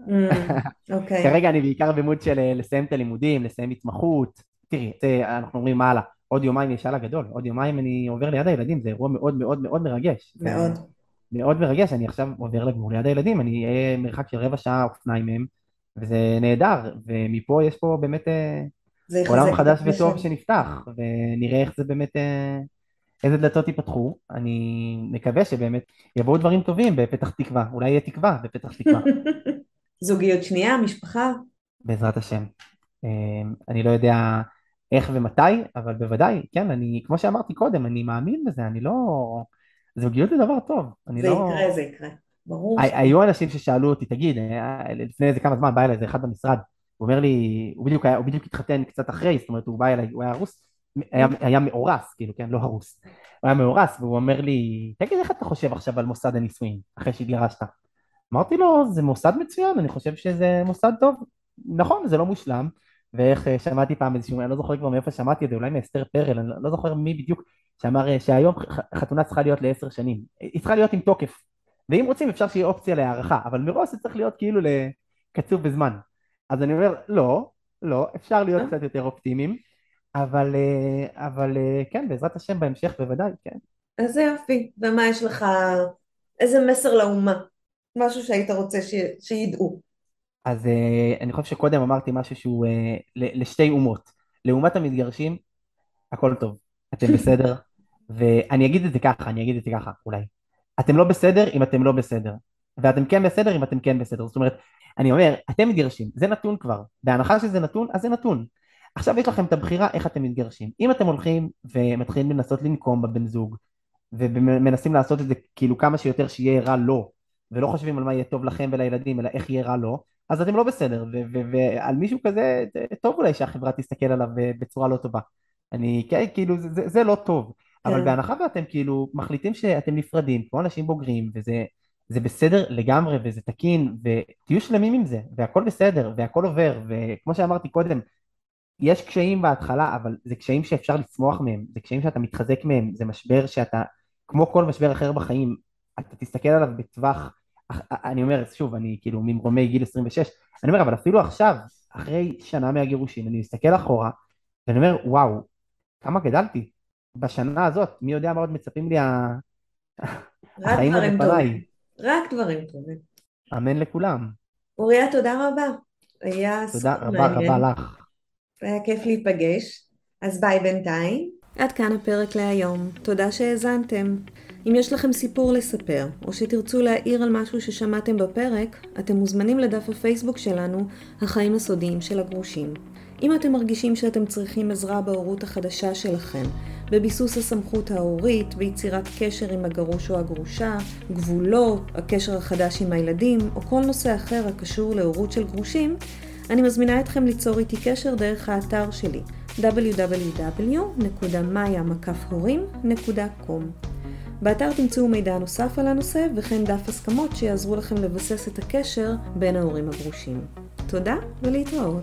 Mm, אוקיי. כרגע אני בעיקר במוד של אה, לסיים את הלימודים, לסיים התמחות. תראי, זה, אנחנו אומרים מה הלאה, עוד יומיים יש הלאה גדול, עוד יומיים אני עובר ליד הילדים, זה אירוע מאוד מאוד מאוד מרגש. מאוד. מאוד מרגש, אני עכשיו עובר לגור ליד הילדים, אני אהיה מרחק של רבע שעה אופניים מהם, וזה נהדר, ומפה יש פה באמת אה, עולם חדש וטוב שנפתח, ונראה איך זה באמת אה, איזה דלתות ייפתחו, אני מקווה שבאמת יבואו דברים טובים בפתח תקווה, אולי יהיה תקווה בפתח תקווה. זוגיות שנייה, משפחה? בעזרת השם. אמ, אני לא יודע איך ומתי, אבל בוודאי, כן, אני, כמו שאמרתי קודם, אני מאמין בזה, אני לא... זוגיות זה דבר טוב, אני זה לא... זה יקרה, זה יקרה, ברור. היו אנשים ששאלו אותי, תגיד, אה, לפני איזה כמה זמן בא אליי איזה אחד במשרד, הוא אומר לי, הוא בדיוק, היה, הוא בדיוק התחתן קצת אחרי, זאת אומרת, הוא בא אליי, הוא היה רוס, היה, היה מאורס, כאילו, כן, לא הרוס. הוא היה מאורס, והוא אומר לי, תגיד, איך אתה חושב עכשיו על מוסד הנישואין, אחרי שהתגרשת? אמרתי לו, זה מוסד מצוין, אני חושב שזה מוסד טוב. נכון, זה לא מושלם, ואיך אה, שמעתי פעם איזשהו, אני לא זוכר כבר מאיפה שמעתי את זה, אולי מאסתר פרל, אני לא זוכר מי בדיוק, שאמר אה, שהיום חתונה צריכה להיות לעשר שנים. היא צריכה להיות עם תוקף. ואם רוצים אפשר שיהיה אופציה להערכה, אבל מראש זה צריך להיות כאילו לקצוב בזמן. אז אני אומר, לא, לא, אפשר להיות קצת יותר אופטימיים. אבל, אה, אבל אה, כן, בעזרת השם בהמשך בוודאי, כן. איזה יופי. ומה יש לך, איזה מסר לאומה? משהו שהיית רוצה ש... שידעו. אז אה, אני חושב שקודם אמרתי משהו שהוא לשתי אומות. לאומת המתגרשים, הכל טוב, אתם בסדר, ואני אגיד את זה ככה, אני אגיד את זה ככה, אולי. אתם לא בסדר אם אתם לא בסדר, ואתם כן בסדר אם אתם כן בסדר. זאת אומרת, אני אומר, אתם מתגרשים, זה נתון כבר. בהנחה שזה נתון, אז זה נתון. עכשיו יש לכם את הבחירה איך אתם מתגרשים. אם אתם הולכים ומתחילים לנסות לנקום בבן זוג, ומנסים לעשות את זה כאילו כמה שיותר שיהיה רע לו, ולא חושבים על מה יהיה טוב לכם ולילדים, אלא איך יהיה רע לו, אז אתם לא בסדר, ועל מישהו כזה, טוב אולי שהחברה תסתכל עליו בצורה לא טובה. אני, כן, כאילו, זה, זה לא טוב. כן. אבל בהנחה ואתם כאילו מחליטים שאתם נפרדים, כמו אנשים בוגרים, וזה זה בסדר לגמרי, וזה תקין, ותהיו שלמים עם זה, והכל בסדר, והכל עובר, וכמו שאמרתי קודם, יש קשיים בהתחלה, אבל זה קשיים שאפשר לצמוח מהם, זה קשיים שאתה מתחזק מהם, זה משבר שאתה, כמו כל משבר אחר בחיים, אתה תסתכל עליו בטווח, אני אומר, שוב, אני כאילו ממרומי גיל 26, אני אומר, אבל אפילו עכשיו, אחרי שנה מהגירושים, אני מסתכל אחורה, ואני אומר, וואו, כמה גדלתי. בשנה הזאת, מי יודע מה עוד מצפים לי החיים עוד לפניי. רק דברים טובים. אמן לכולם. אוריה, תודה רבה. היה תודה רבה רבה לך. היה כיף להיפגש. אז ביי בינתיים. עד כאן הפרק להיום. תודה שהאזנתם. אם יש לכם סיפור לספר, או שתרצו להעיר על משהו ששמעתם בפרק, אתם מוזמנים לדף הפייסבוק שלנו, החיים הסודיים של הגרושים. אם אתם מרגישים שאתם צריכים עזרה בהורות החדשה שלכם, בביסוס הסמכות ההורית, ביצירת קשר עם הגרוש או הגרושה, גבולות, הקשר החדש עם הילדים, או כל נושא אחר הקשור להורות של גרושים, אני מזמינה אתכם ליצור איתי קשר דרך האתר שלי www.maya.com באתר תמצאו מידע נוסף על הנושא וכן דף הסכמות שיעזרו לכם לבסס את הקשר בין ההורים הגרושים. תודה ולהתראות.